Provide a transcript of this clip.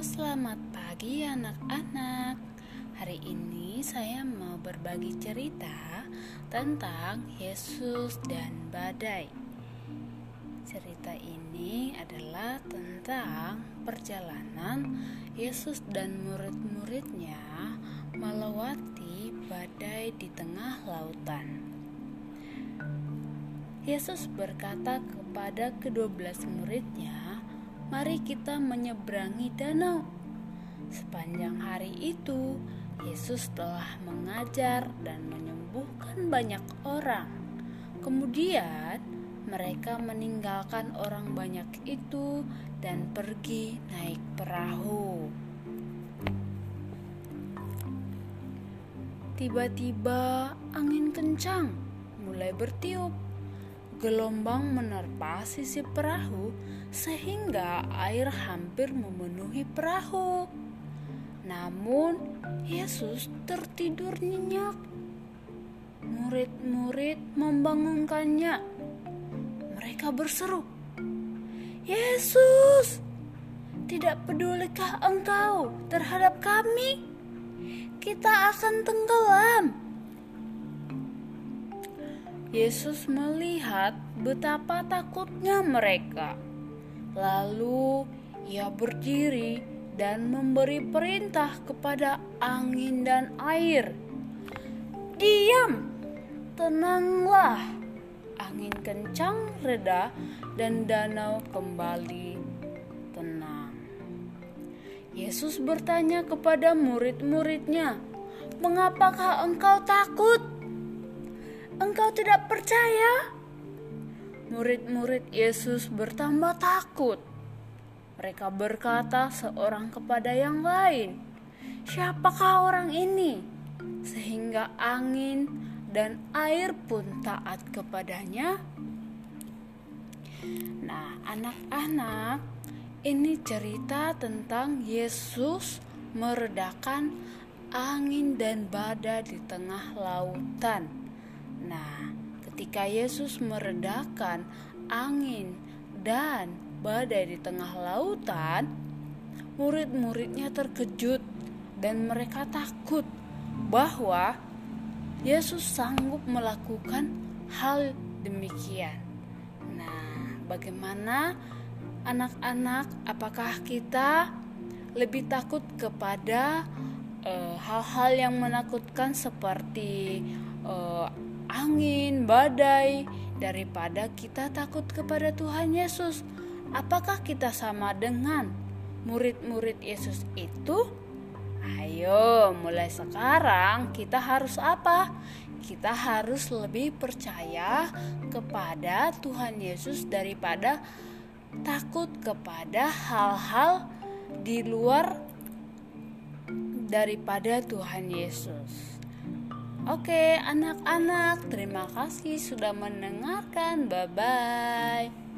Selamat pagi anak-anak. Hari ini saya mau berbagi cerita tentang Yesus dan badai. Cerita ini adalah tentang perjalanan Yesus dan murid-muridnya melewati badai di tengah lautan. Yesus berkata kepada kedua belas muridnya, mari kita menyeberangi danau. Sepanjang hari itu, Yesus telah mengajar dan menyembuhkan banyak orang. Kemudian, mereka meninggalkan orang banyak itu dan pergi naik perahu. Tiba-tiba, angin kencang mulai bertiup Gelombang menerpa sisi perahu sehingga air hampir memenuhi perahu. Namun Yesus tertidur nyenyak. Murid-murid membangunkannya. Mereka berseru, "Yesus, tidak pedulikah engkau terhadap kami? Kita akan tenggelam." Yesus melihat betapa takutnya mereka. Lalu ia berdiri dan memberi perintah kepada angin dan air. Diam, tenanglah. Angin kencang reda dan danau kembali tenang. Yesus bertanya kepada murid-muridnya, "Mengapakah engkau takut?" Engkau tidak percaya? Murid-murid Yesus bertambah takut. Mereka berkata seorang kepada yang lain, "Siapakah orang ini?" Sehingga angin dan air pun taat kepadanya. Nah, anak-anak, ini cerita tentang Yesus meredakan angin dan badai di tengah lautan. Nah, ketika Yesus meredakan angin dan badai di tengah lautan, murid-muridnya terkejut dan mereka takut bahwa Yesus sanggup melakukan hal demikian. Nah, bagaimana anak-anak? Apakah kita lebih takut kepada eh, hal-hal uh, yang menakutkan seperti uh, angin, badai, daripada kita takut kepada Tuhan Yesus. Apakah kita sama dengan murid-murid Yesus itu? Ayo, mulai sekarang kita harus apa? Kita harus lebih percaya kepada Tuhan Yesus daripada takut kepada hal-hal di luar daripada Tuhan Yesus. Oke, anak-anak, terima kasih sudah mendengarkan. Bye bye.